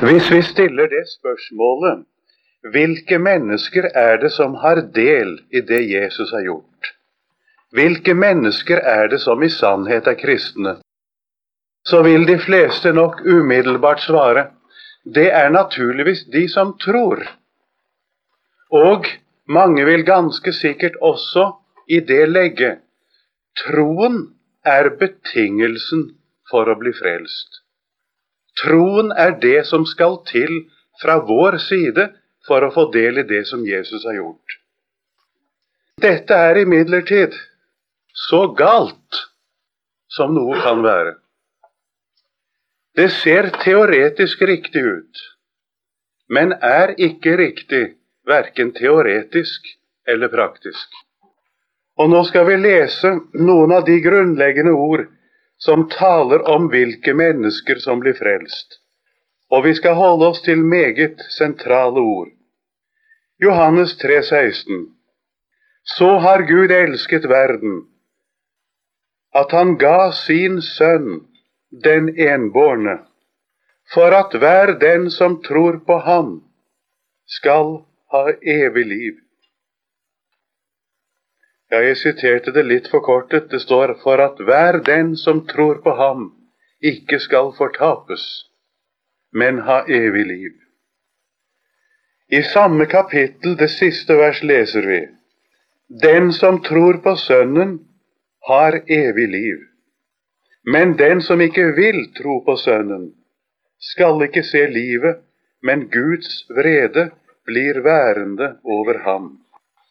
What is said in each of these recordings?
Hvis vi stiller det spørsmålet hvilke mennesker er det som har del i det Jesus har gjort? Hvilke mennesker er det som i sannhet er kristne? Så vil de fleste nok umiddelbart svare det er naturligvis de som tror. Og mange vil ganske sikkert også i det legge troen er betingelsen for å bli frelst. Troen er det som skal til fra vår side for å få del i det som Jesus har gjort. Dette er imidlertid så galt som noe kan være. Det ser teoretisk riktig ut, men er ikke riktig verken teoretisk eller praktisk. Og nå skal vi lese noen av de grunnleggende ord som taler om hvilke mennesker som blir frelst. Og vi skal holde oss til meget sentrale ord. Johannes 3, 16. Så har Gud elsket verden, at han ga sin sønn, den enbårne, for at hver den som tror på ham, skal ha evig liv. Ja, jeg siterte det litt forkortet. Det står for at hver den som tror på ham, ikke skal fortapes, men ha evig liv. I samme kapittel, det siste vers, leser vi Den som tror på Sønnen, har evig liv. Men den som ikke vil tro på Sønnen, skal ikke se livet, men Guds vrede blir værende over ham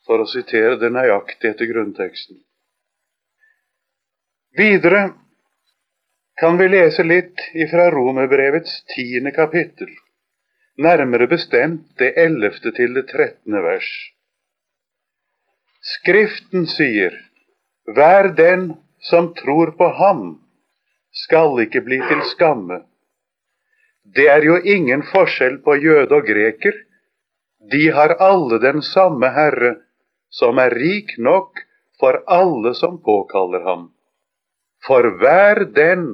for å sitere det nøyaktig etter grunnteksten. Videre kan vi lese litt ifra Romerbrevets tiende kapittel, nærmere bestemt det ellevte til det trettende vers. Skriften sier, Vær den som tror på ham, skal ikke bli til skamme. Det er jo ingen forskjell på jøde og greker. De har alle den samme Herre, som er rik nok for alle som påkaller ham. For hver den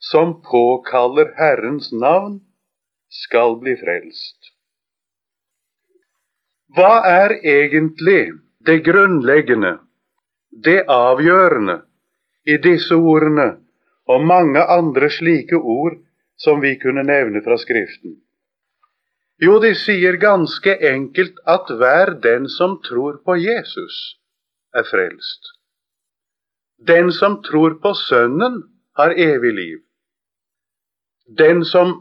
som påkaller Herrens navn, skal bli frelst. Hva er egentlig det grunnleggende, det avgjørende, i disse ordene og mange andre slike ord som vi kunne nevne fra Skriften? Jo, de sier ganske enkelt at hver den som tror på Jesus, er frelst. Den som tror på Sønnen, har evig liv. Den som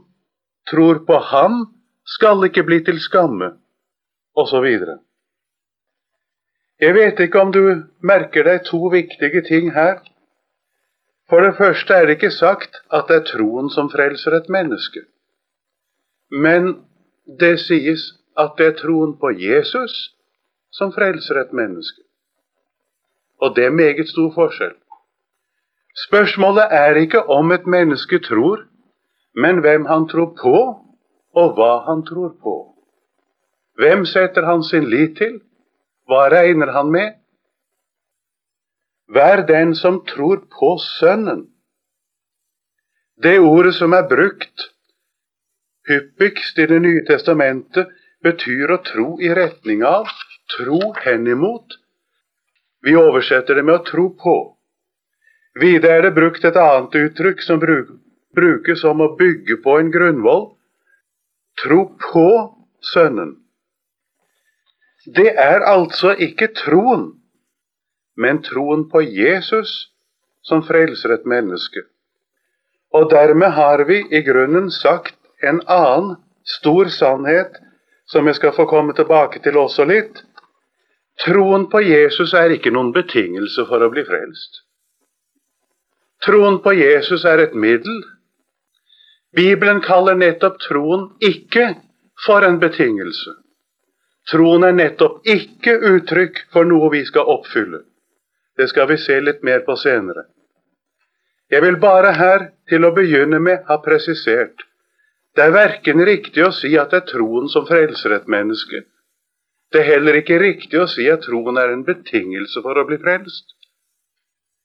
tror på Ham, skal ikke bli til skamme, osv. Jeg vet ikke om du merker deg to viktige ting her. For det første er det ikke sagt at det er troen som frelser et menneske. Men det sies at det er troen på Jesus som frelser et menneske. Og det er meget stor forskjell. Spørsmålet er ikke om et menneske tror, men hvem han tror på, og hva han tror på. Hvem setter han sin lit til? Hva regner han med? Vær den som tror på Sønnen. Det ordet som er brukt hyppigst i Det nye testamentet betyr å tro i retning av, tro henimot. Vi oversetter det med å tro på. Videre er det brukt et annet uttrykk som brukes om å bygge på en grunnvoll. Tro på Sønnen. Det er altså ikke troen, men troen på Jesus som frelser et menneske. Og dermed har vi i grunnen sagt en annen stor sannhet som jeg skal få komme tilbake til også litt. Troen på Jesus er ikke noen betingelse for å bli frelst. Troen på Jesus er et middel. Bibelen kaller nettopp troen ikke for en betingelse. Troen er nettopp ikke uttrykk for noe vi skal oppfylle. Det skal vi se litt mer på senere. Jeg vil bare her til å begynne med ha presisert det er verken riktig å si at det er troen som frelser et menneske. Det er heller ikke riktig å si at troen er en betingelse for å bli frelst.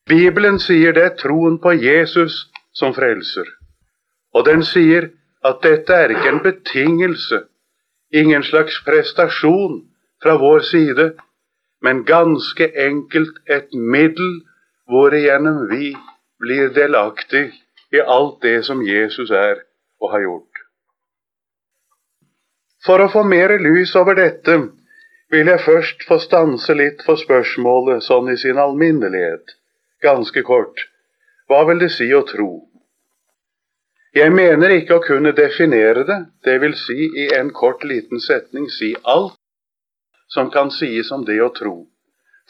Bibelen sier det er troen på Jesus som frelser. Og den sier at dette er ikke en betingelse, ingen slags prestasjon fra vår side, men ganske enkelt et middel hvorigjennom vi blir delaktig i alt det som Jesus er og har gjort. For å få mer lys over dette vil jeg først få stanse litt for spørsmålet sånn i sin alminnelighet. Ganske kort. Hva vil det si å tro? Jeg mener ikke å kunne definere det, det vil si i en kort, liten setning si alt som kan sies om det å tro.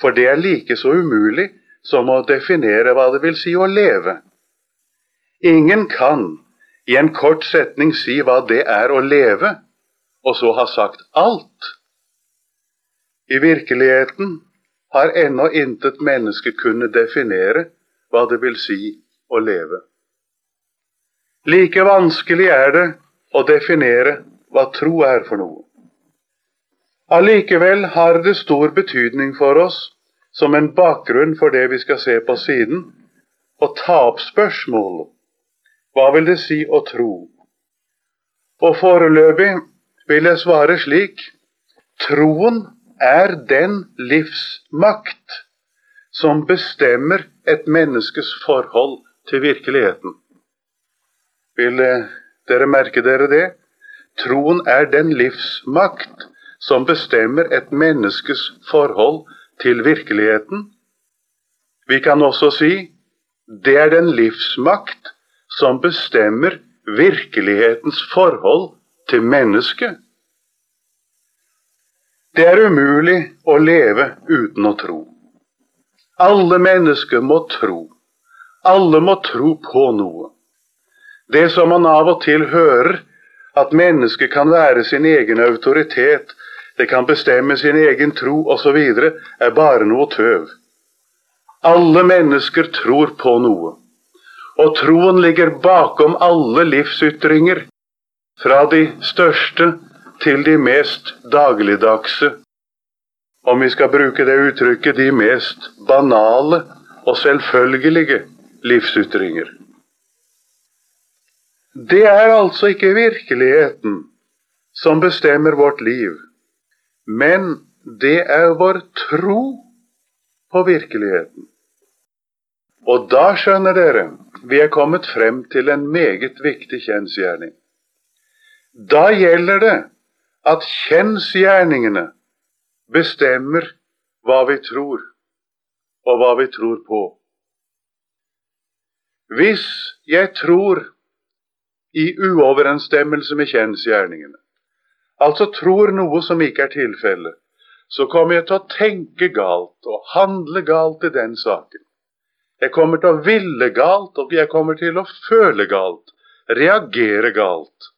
For det er like så umulig som å definere hva det vil si å leve. Ingen kan i en kort setning si hva det er å leve, og så ha sagt alt. I virkeligheten har ennå intet menneske kunnet definere hva det vil si å leve. Like vanskelig er det å definere hva tro er for noe. Allikevel har det stor betydning for oss, som en bakgrunn for det vi skal se på siden, å ta opp spørsmålet hva vil det si å tro? Og foreløpig vil jeg svare slik troen er den livsmakt som bestemmer et menneskes forhold til virkeligheten. Vil eh, dere merke dere det? Troen er den livsmakt som bestemmer et menneskes forhold til virkeligheten. Vi kan også si det er den livsmakt som bestemmer virkelighetens forhold til mennesket. Det er umulig å leve uten å tro. Alle mennesker må tro. Alle må tro på noe. Det som man av og til hører, at mennesket kan være sin egen autoritet, det kan bestemme sin egen tro osv., er bare noe tøv. Alle mennesker tror på noe. Og troen ligger bakom alle livsytringer, fra de største til de mest dagligdagse, om vi skal bruke det uttrykket, de mest banale og selvfølgelige livsytringer. Det er altså ikke virkeligheten som bestemmer vårt liv, men det er vår tro på virkeligheten. Og da skjønner dere, vi er kommet frem til en meget viktig kjensgjerning. Da gjelder det at kjensgjerningene bestemmer hva vi tror, og hva vi tror på. Hvis jeg tror i uoverensstemmelse med kjensgjerningene, altså tror noe som ikke er tilfellet, så kommer jeg til å tenke galt og handle galt i den saken. Jeg kommer til å ville galt, og jeg kommer til å føle galt, reagere galt.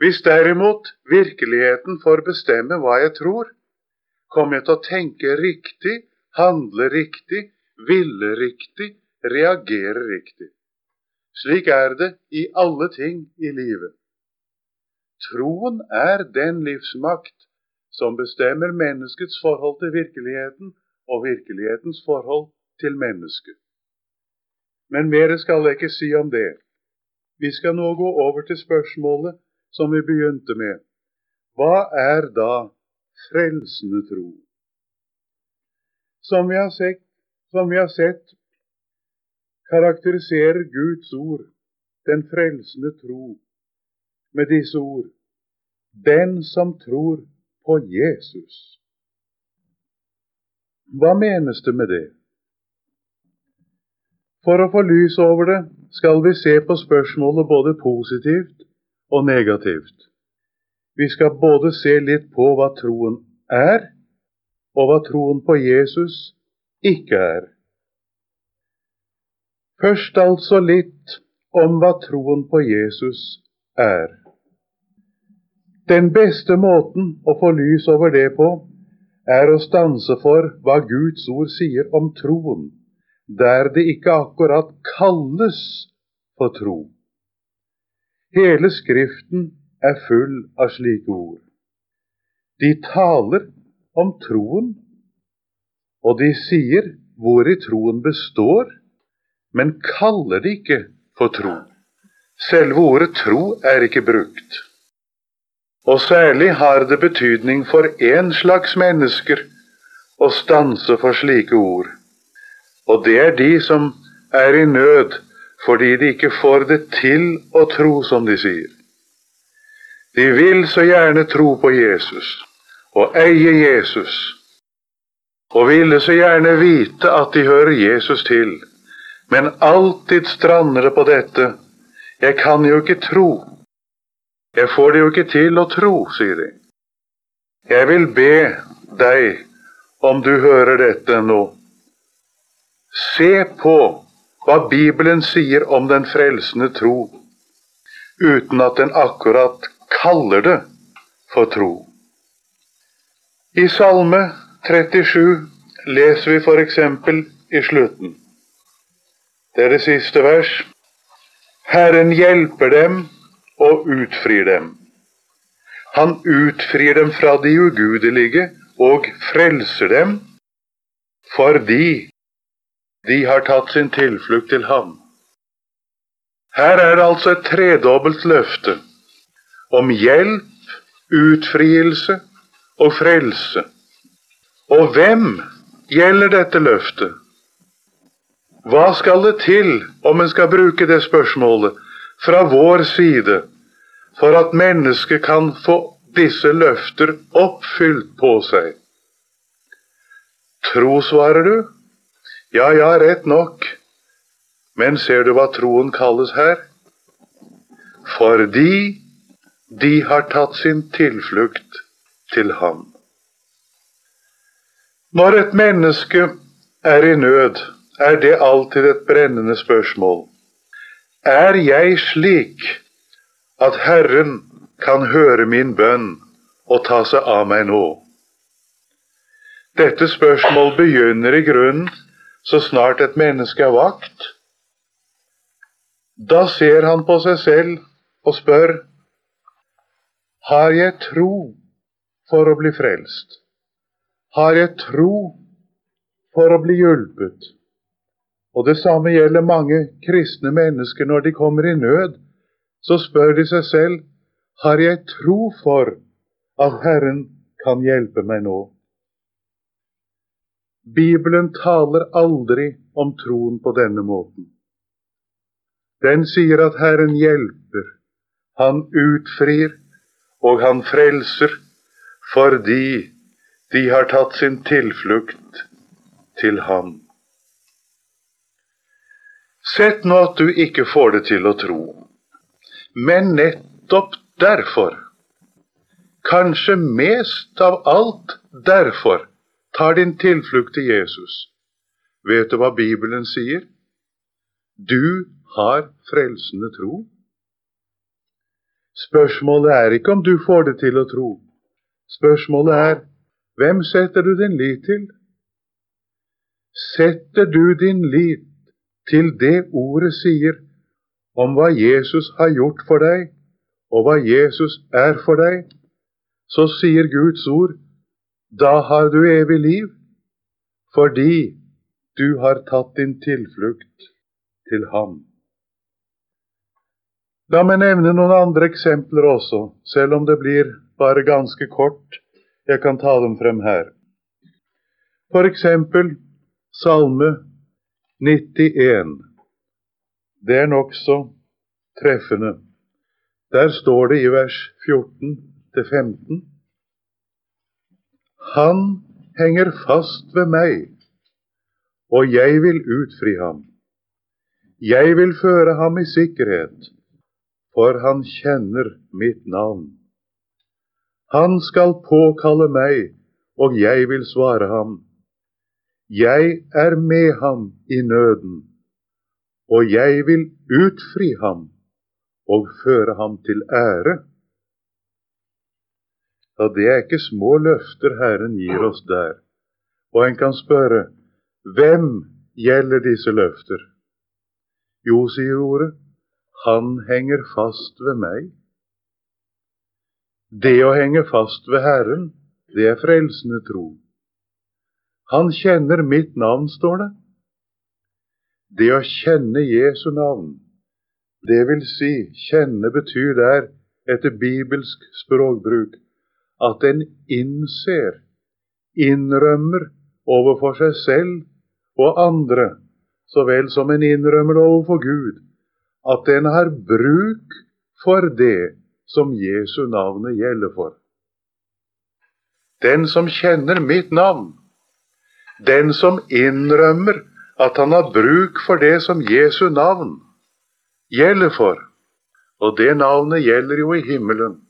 Hvis derimot virkeligheten får bestemme hva jeg tror, kommer jeg til å tenke riktig, handle riktig, ville riktig, reagere riktig. Slik er det i alle ting i livet. Troen er den livsmakt som bestemmer menneskets forhold til virkeligheten og virkelighetens forhold til mennesket. Men mer skal jeg ikke si om det. Vi skal nå gå over til spørsmålet som vi begynte med. Hva er da frelsende tro? Som vi har sett, vi har sett karakteriserer Guds ord den frelsende tro med disse ord Den som tror på Jesus. Hva menes det med det? For å få lys over det skal vi se på spørsmålet både positivt og negativt. Vi skal både se litt på hva troen er, og hva troen på Jesus ikke er. Først altså litt om hva troen på Jesus er. Den beste måten å få lys over det på, er å stanse for hva Guds ord sier om troen, der det ikke akkurat kalles for tro. Hele Skriften er full av slike ord. De taler om troen, og de sier hvor i troen består, men kaller det ikke for tro. Selve ordet tro er ikke brukt. Og særlig har det betydning for én slags mennesker å stanse for slike ord. Og det er de som er i nød fordi de ikke får det til å tro, som de sier. De vil så gjerne tro på Jesus og eie Jesus, og ville så gjerne vite at de hører Jesus til, men alltid strander det på dette jeg kan jo ikke tro. Jeg får det jo ikke til å tro, sier de. Jeg vil be deg, om du hører dette nå, se på hva Bibelen sier om den frelsende tro, uten at den akkurat kaller det for tro. I Salme 37 leser vi f.eks. i slutten. Det er det siste vers. Herren hjelper dem og utfrir dem. Han utfrir dem fra de ugudelige og frelser dem fordi de har tatt sin tilflukt til ham. Her er det altså et tredobbelt løfte om hjelp, utfrielse og frelse. Og hvem gjelder dette løftet? Hva skal det til om en skal bruke det spørsmålet fra vår side for at mennesket kan få disse løfter oppfylt på seg? Tro, svarer du? Ja, ja, rett nok. Men ser du hva troen kalles her? Fordi de har tatt sin tilflukt til ham. Når et menneske er i nød, er det alltid et brennende spørsmål. Er jeg slik at Herren kan høre min bønn og ta seg av meg nå? Dette spørsmål begynner i grunnen så snart et menneske er vakt. Da ser han på seg selv og spør Har jeg tro for å bli frelst? Har jeg tro for å bli hjulpet? Og det samme gjelder mange kristne mennesker når de kommer i nød. Så spør de seg selv har jeg tro for at Herren kan hjelpe meg nå. Bibelen taler aldri om troen på denne måten. Den sier at Herren hjelper, han utfrir og han frelser fordi de har tatt sin tilflukt til ham. Sett nå at du ikke får det til å tro. Men nettopp derfor, kanskje mest av alt derfor, tar din tilflukt til Jesus. Vet du hva Bibelen sier? Du har frelsende tro. Spørsmålet er ikke om du får det til å tro. Spørsmålet er hvem setter du din lit til? Setter du din lit til det ordet sier om hva Jesus har gjort for deg, og hva Jesus er for deg, så sier Guds ord, da har du evig liv, fordi du har tatt din tilflukt til ham. La meg nevne noen andre eksempler også, selv om det blir bare ganske kort. Jeg kan ta dem frem her. For eksempel Salme 91. Det er nokså treffende. Der står det i vers 14-15 Han henger fast ved meg, og jeg vil utfri ham. Jeg vil føre ham i sikkerhet, for han kjenner mitt navn. Han skal påkalle meg, og jeg vil svare ham. Jeg er med ham i nøden, og jeg vil utfri ham og føre ham til ære. Ja, det er ikke små løfter Herren gir oss der. Og en kan spørre hvem gjelder disse løfter? Jo, sier ordet, han henger fast ved meg. Det å henge fast ved Herren, det er frelsende tro. Han kjenner mitt navn, står det. Det å kjenne Jesu navn Det vil si, kjenne betyr der, etter bibelsk språkbruk, at en innser, innrømmer overfor seg selv og andre, så vel som en innrømmer det overfor Gud, at en har bruk for det som Jesu navnet gjelder for. Den som kjenner mitt navn, den som innrømmer at han har bruk for det som Jesu navn gjelder for, og det navnet gjelder jo i himmelen.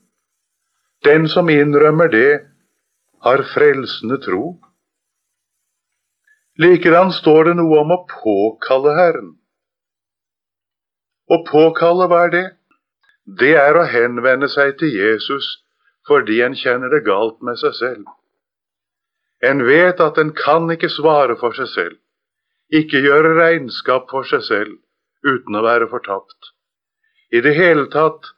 Den som innrømmer det, har frelsende tro. Likedan står det noe om å påkalle Herren. Å påkalle, hva er det? Det er å henvende seg til Jesus fordi en kjenner det galt med seg selv. En vet at en kan ikke svare for seg selv, ikke gjøre regnskap for seg selv uten å være fortapt. I det hele tatt,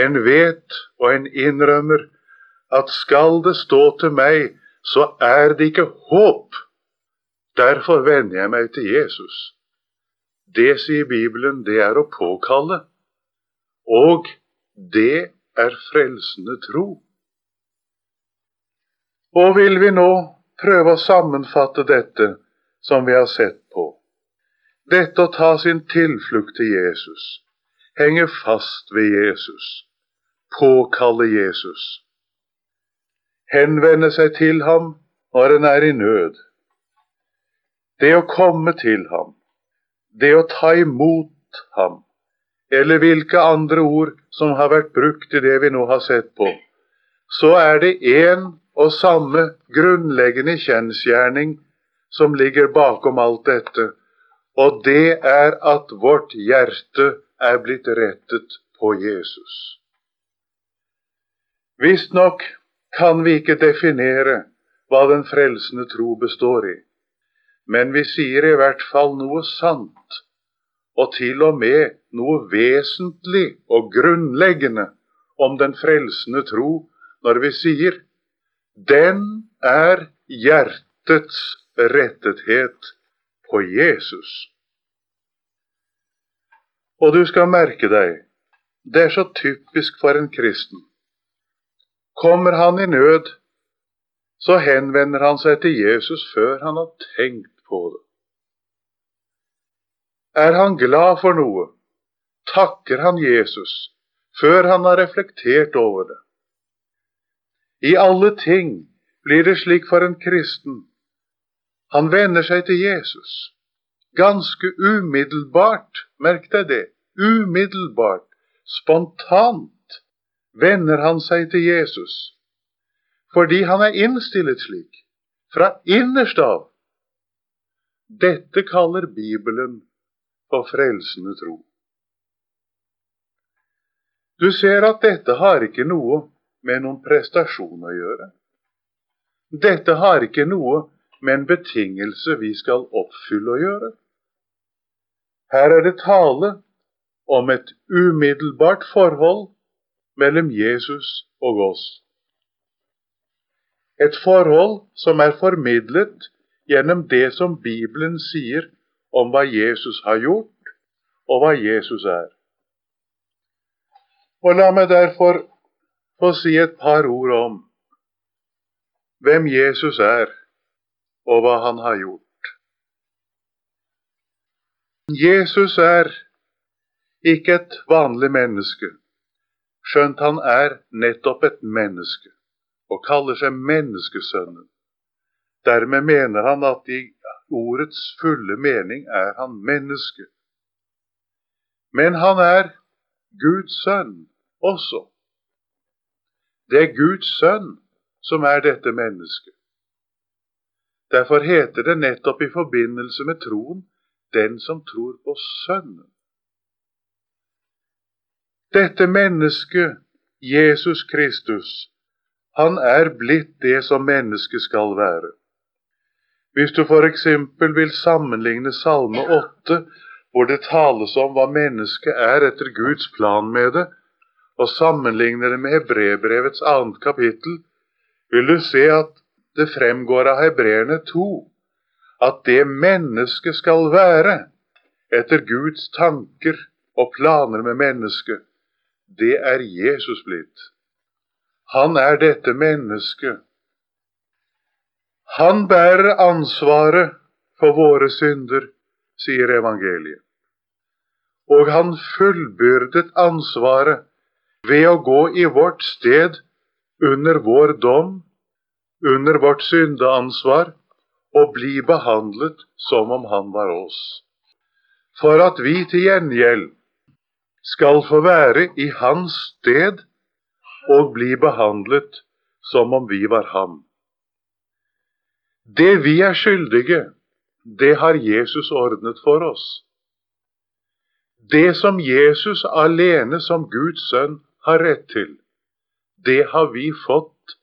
en vet og en innrømmer at skal det stå til meg, så er det ikke håp. Derfor vender jeg meg til Jesus. Det, sier Bibelen, det er å påkalle. Og det er frelsende tro. Og vil vi nå prøve å sammenfatte dette som vi har sett på? Dette å ta sin tilflukt til Jesus, henge fast ved Jesus, påkalle Jesus, henvende seg til ham når en er i nød, det å komme til ham, det å ta imot ham, eller hvilke andre ord som har vært brukt i det vi nå har sett på, så er det én og samme grunnleggende kjensgjerning som ligger bakom alt dette, og det er at vårt hjerte er blitt rettet på Jesus. Visstnok kan vi ikke definere hva den frelsende tro består i, men vi sier i hvert fall noe sant, og til og med noe vesentlig og grunnleggende om den frelsende tro når vi sier den er hjertets rettethet på Jesus. Og du skal merke deg, det er så typisk for en kristen. Kommer han i nød, så henvender han seg til Jesus før han har tenkt på det. Er han glad for noe, takker han Jesus før han har reflektert over det. I alle ting blir det slik for en kristen. Han vender seg til Jesus. Ganske umiddelbart, merk deg det, umiddelbart, spontant vender han seg til Jesus. Fordi han er innstillet slik, fra innerst av. Dette kaller Bibelen for frelsende tro. Du ser at dette har ikke noe med noen prestasjon å gjøre. Dette har ikke noe med en betingelse vi skal oppfylle å gjøre. Her er det tale om et umiddelbart forhold mellom Jesus og oss. Et forhold som er formidlet gjennom det som Bibelen sier om hva Jesus har gjort, og hva Jesus er. Og La meg derfor få si et par ord om hvem Jesus er, og hva han har gjort. Jesus er ikke et vanlig menneske, skjønt han er nettopp et menneske og kaller seg menneskesønnen. Dermed mener han at i ordets fulle mening er han menneske. Men han er Guds sønn også. Det er Guds sønn som er dette mennesket. Derfor heter det nettopp i forbindelse med troen 'den som tror på Sønnen'. Dette mennesket, Jesus Kristus, han er blitt det som mennesket skal være. Hvis du f.eks. vil sammenligne Salme 8, hvor det tales om hva mennesket er etter Guds plan med det, og sammenligner det med Hebrebrevets annet kapittel, vil du se at det fremgår av Hebreerne 2 at det mennesket skal være etter Guds tanker og planer med mennesket, det er Jesus blitt. Han er dette mennesket. Han bærer ansvaret for våre synder, sier evangeliet. Og han fullbyrdet ansvaret ved å gå i vårt sted under vår dom, under vårt syndeansvar, og bli behandlet som om han var oss. For at vi til gjengjeld skal få være i hans sted og bli behandlet som om vi var ham. Det vi er skyldige, det har Jesus ordnet for oss. Det som Jesus alene som Guds sønn har rett til, det har vi fått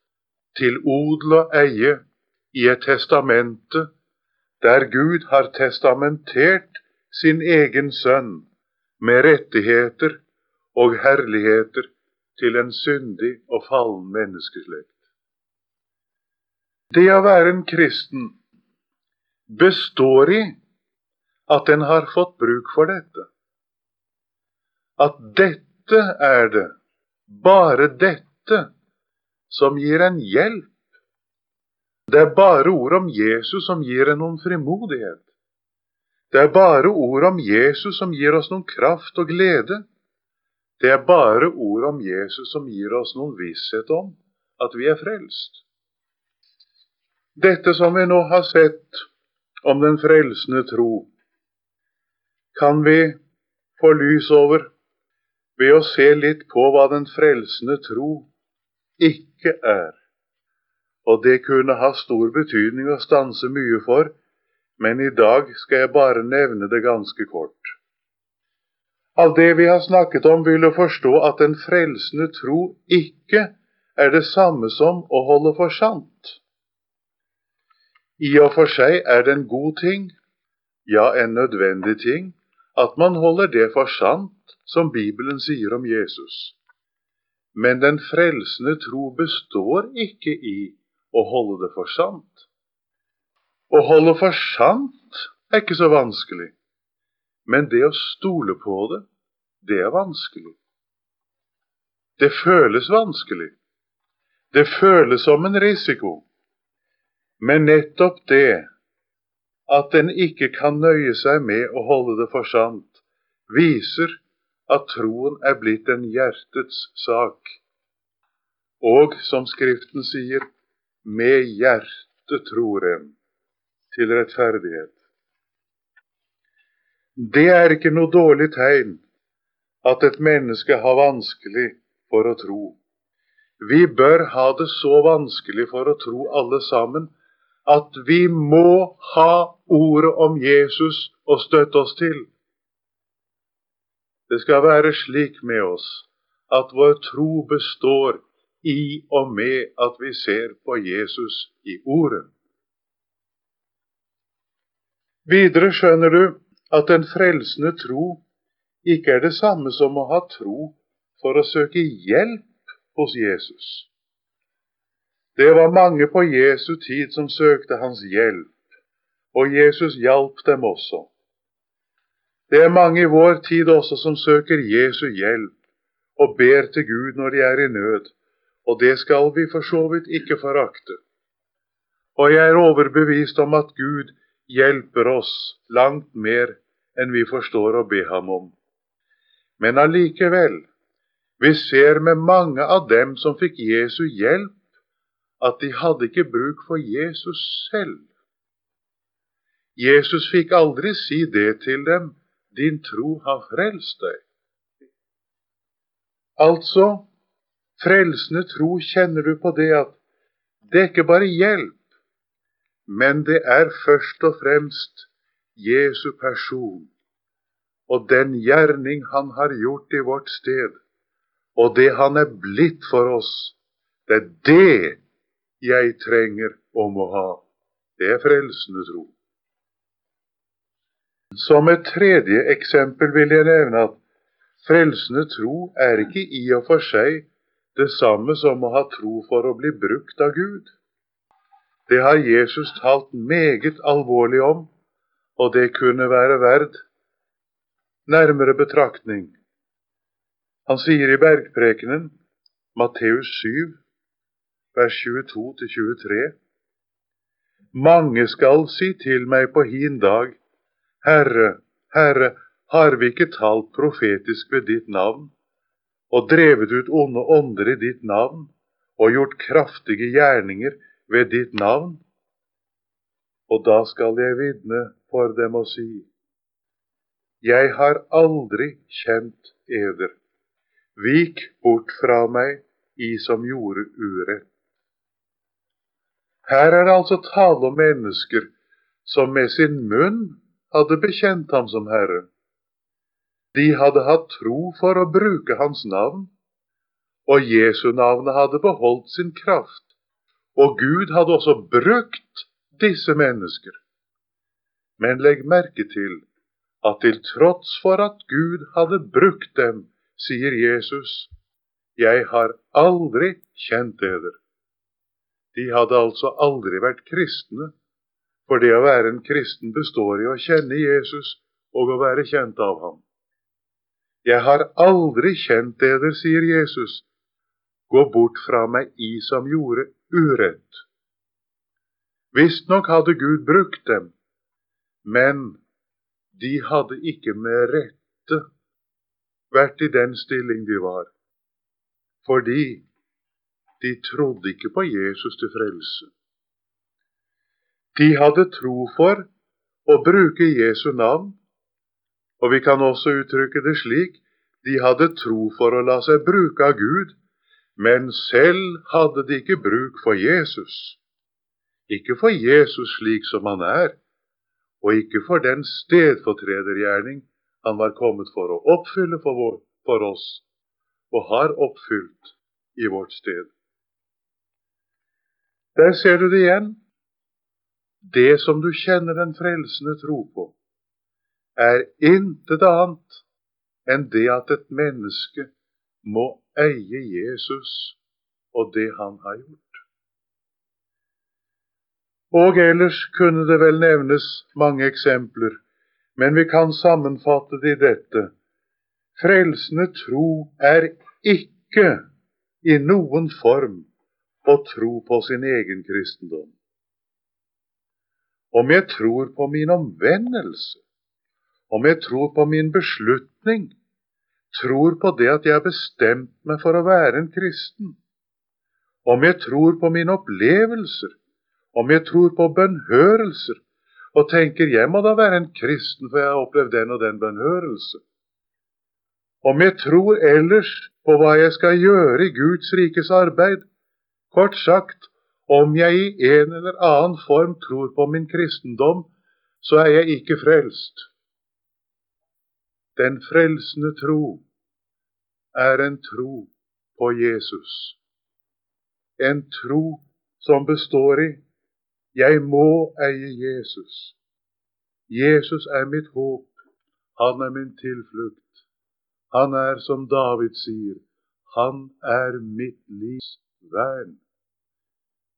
til odel og eie i et testamente der Gud har testamentert sin egen sønn med rettigheter og herligheter til en syndig og fallen menneskeslekt. Det å være en kristen består i at en har fått bruk for dette. At dette er det bare dette som gir en hjelp. Det er bare ord om Jesus som gir en noen frimodighet. Det er bare ord om Jesus som gir oss noen kraft og glede. Det er bare ord om Jesus som gir oss noen visshet om at vi er frelst. Dette som vi nå har sett om den frelsende tro, kan vi få lys over ved å se litt på hva den frelsende tro ikke er. Og det kunne ha stor betydning å stanse mye for, men i dag skal jeg bare nevne det ganske kort. Av det vi har snakket om, vil du forstå at den frelsende tro ikke er det samme som å holde for sant. I og for seg er det en god ting, ja, en nødvendig ting, at man holder det for sant som Bibelen sier om Jesus. Men den frelsende tro består ikke i å holde det for sant. Å holde for sant er ikke så vanskelig, men det å stole på det, det er vanskelig. Det føles vanskelig. Det føles som en risiko. Men nettopp det at en ikke kan nøye seg med å holde det for sant, viser at troen er blitt en hjertets sak. Og som Skriften sier, med hjertet tror en til rettferdighet. Det er ikke noe dårlig tegn at et menneske har vanskelig for å tro. Vi bør ha det så vanskelig for å tro alle sammen at vi må ha ordet om Jesus å støtte oss til. Det skal være slik med oss at vår tro består i og med at vi ser på Jesus i Ordet. Videre skjønner du at den frelsende tro ikke er det samme som å ha tro for å søke hjelp hos Jesus. Det var mange på Jesu tid som søkte hans hjelp, og Jesus hjalp dem også. Det er mange i vår tid også som søker Jesu hjelp og ber til Gud når de er i nød, og det skal vi for så vidt ikke forakte. Og jeg er overbevist om at Gud hjelper oss langt mer enn vi forstår å be ham om. Men allikevel, vi ser med mange av dem som fikk Jesu hjelp, at de hadde ikke bruk for Jesus selv. Jesus fikk aldri si det til dem din tro har frelst deg. Altså, frelsende tro kjenner du på det at det er ikke bare hjelp, men det er først og fremst Jesu person og den gjerning han har gjort i vårt sted, og det han er blitt for oss. Det er det jeg trenger om å ha. Det er frelsende tro. Som et tredje eksempel vil jeg nevne at frelsende tro er ikke i og for seg det samme som å ha tro for å bli brukt av Gud. Det har Jesus talt meget alvorlig om, og det kunne være verd nærmere betraktning. Han sier i bergprekenen, Matteus 7, vers 22-23, Mange skal si til meg på hin dag, Herre, Herre, har vi ikke talt profetisk ved ditt navn, og drevet ut onde ånder i ditt navn, og gjort kraftige gjerninger ved ditt navn? Og da skal jeg vitne for dem og si, jeg har aldri kjent eder. Vik bort fra meg, I som gjorde urett. Her er det altså tale om mennesker som med sin munn hadde bekjent ham som Herre. De hadde hatt tro for å bruke hans navn, og Jesu navnet hadde beholdt sin kraft, og Gud hadde også brukt disse mennesker. Men legg merke til at til tross for at Gud hadde brukt dem, sier Jesus, jeg har aldri kjent eder. De hadde altså aldri vært kristne, for det å være en kristen består i å kjenne Jesus og å være kjent av ham. Jeg har aldri kjent dere, sier Jesus, gå bort fra meg, I som gjorde urett. Visstnok hadde Gud brukt dem, men de hadde ikke med rette vært i den stilling de var, fordi de trodde ikke på Jesus til frelse. De hadde tro for å bruke Jesu navn, og vi kan også uttrykke det slik de hadde tro for å la seg bruke av Gud, men selv hadde de ikke bruk for Jesus. Ikke for Jesus slik som han er, og ikke for den stedfortredergjerning han var kommet for å oppfylle for, vår, for oss, og har oppfylt i vårt sted. Der ser du det igjen. Det som du kjenner den frelsende tro på, er intet annet enn det at et menneske må eie Jesus og det han har gjort. Og ellers kunne det vel nevnes mange eksempler, men vi kan sammenfatte det i dette. Frelsende tro er ikke i noen form å tro på sin egen kristendom. Om jeg tror på min omvendelse, om jeg tror på min beslutning, tror på det at jeg har bestemt meg for å være en kristen, om jeg tror på mine opplevelser, om jeg tror på bønnhørelser og tenker jeg må da være en kristen, for jeg har opplevd den og den bønnhørelse. Om jeg tror ellers på hva jeg skal gjøre i Guds rikes arbeid, kort sagt, om jeg i en eller annen form tror på min kristendom, så er jeg ikke frelst. Den frelsende tro er en tro på Jesus. En tro som består i jeg må eie Jesus. Jesus er mitt håp. Han er min tilflukt. Han er, som David sier, han er mitt livs vern.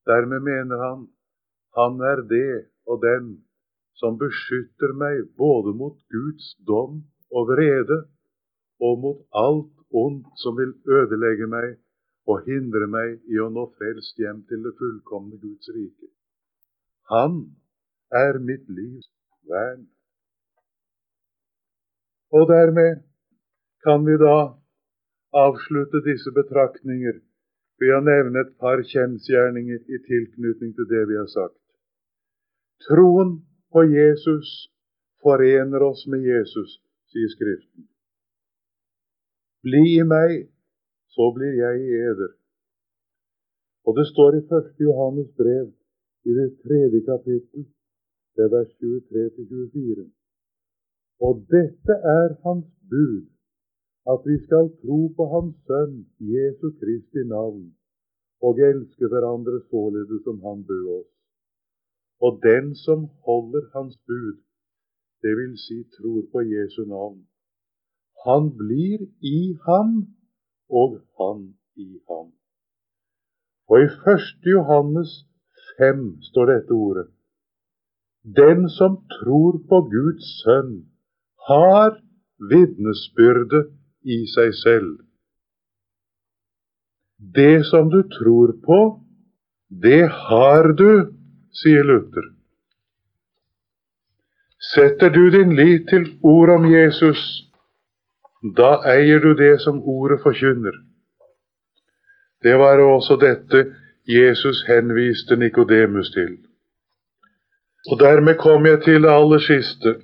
Dermed mener han, han er det og den som beskytter meg både mot Guds dom og vrede, og mot alt ondt som vil ødelegge meg og hindre meg i å nå frelst hjem til det fullkomne Guds rike. Han er mitt livs vern. Og dermed kan vi da avslutte disse betraktninger ved å nevne et par kjensgjerninger i tilknytning til det vi har sagt. Troen på Jesus forener oss med Jesus, sier Skriften. Bli i meg, så blir jeg i eder. Og det står i 1. Johannes brev i det tredje kapittel, det er vers 23-24. Og dette er hans bud, at vi skal tro på Hans Sønn Jesu Kristi navn, og elske hverandre således som Han bød oss. Og den som holder Hans bud, det vil si tror på Jesu navn, han blir i ham, og han i ham. Og i 1. Johannes 5 står dette ordet. Den som tror på Guds sønn, har vitnesbyrde i seg selv. Det som du tror på, det har du, sier Luther. Setter du din lit til ord om Jesus, da eier du det som ordet forkynner. Det var også dette Jesus henviste Nikodemus til. Og dermed kom jeg til det aller siste.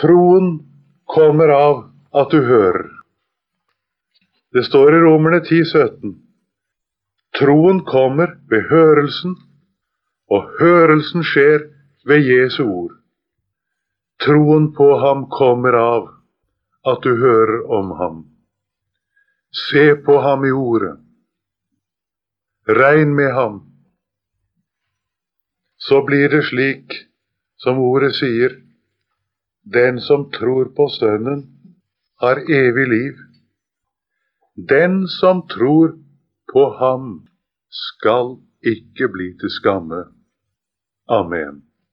Troen kommer av at du hører. Det står i Romerne 10, 17. Troen kommer ved hørelsen, og hørelsen skjer ved Jesu ord. Troen på ham kommer av at du hører om ham. Se på ham i ordet. Regn med ham. Så blir det slik som ordet sier, den som tror på Sønnen, har evig liv. Den som tror på ham, skal ikke bli til skamme. Amen.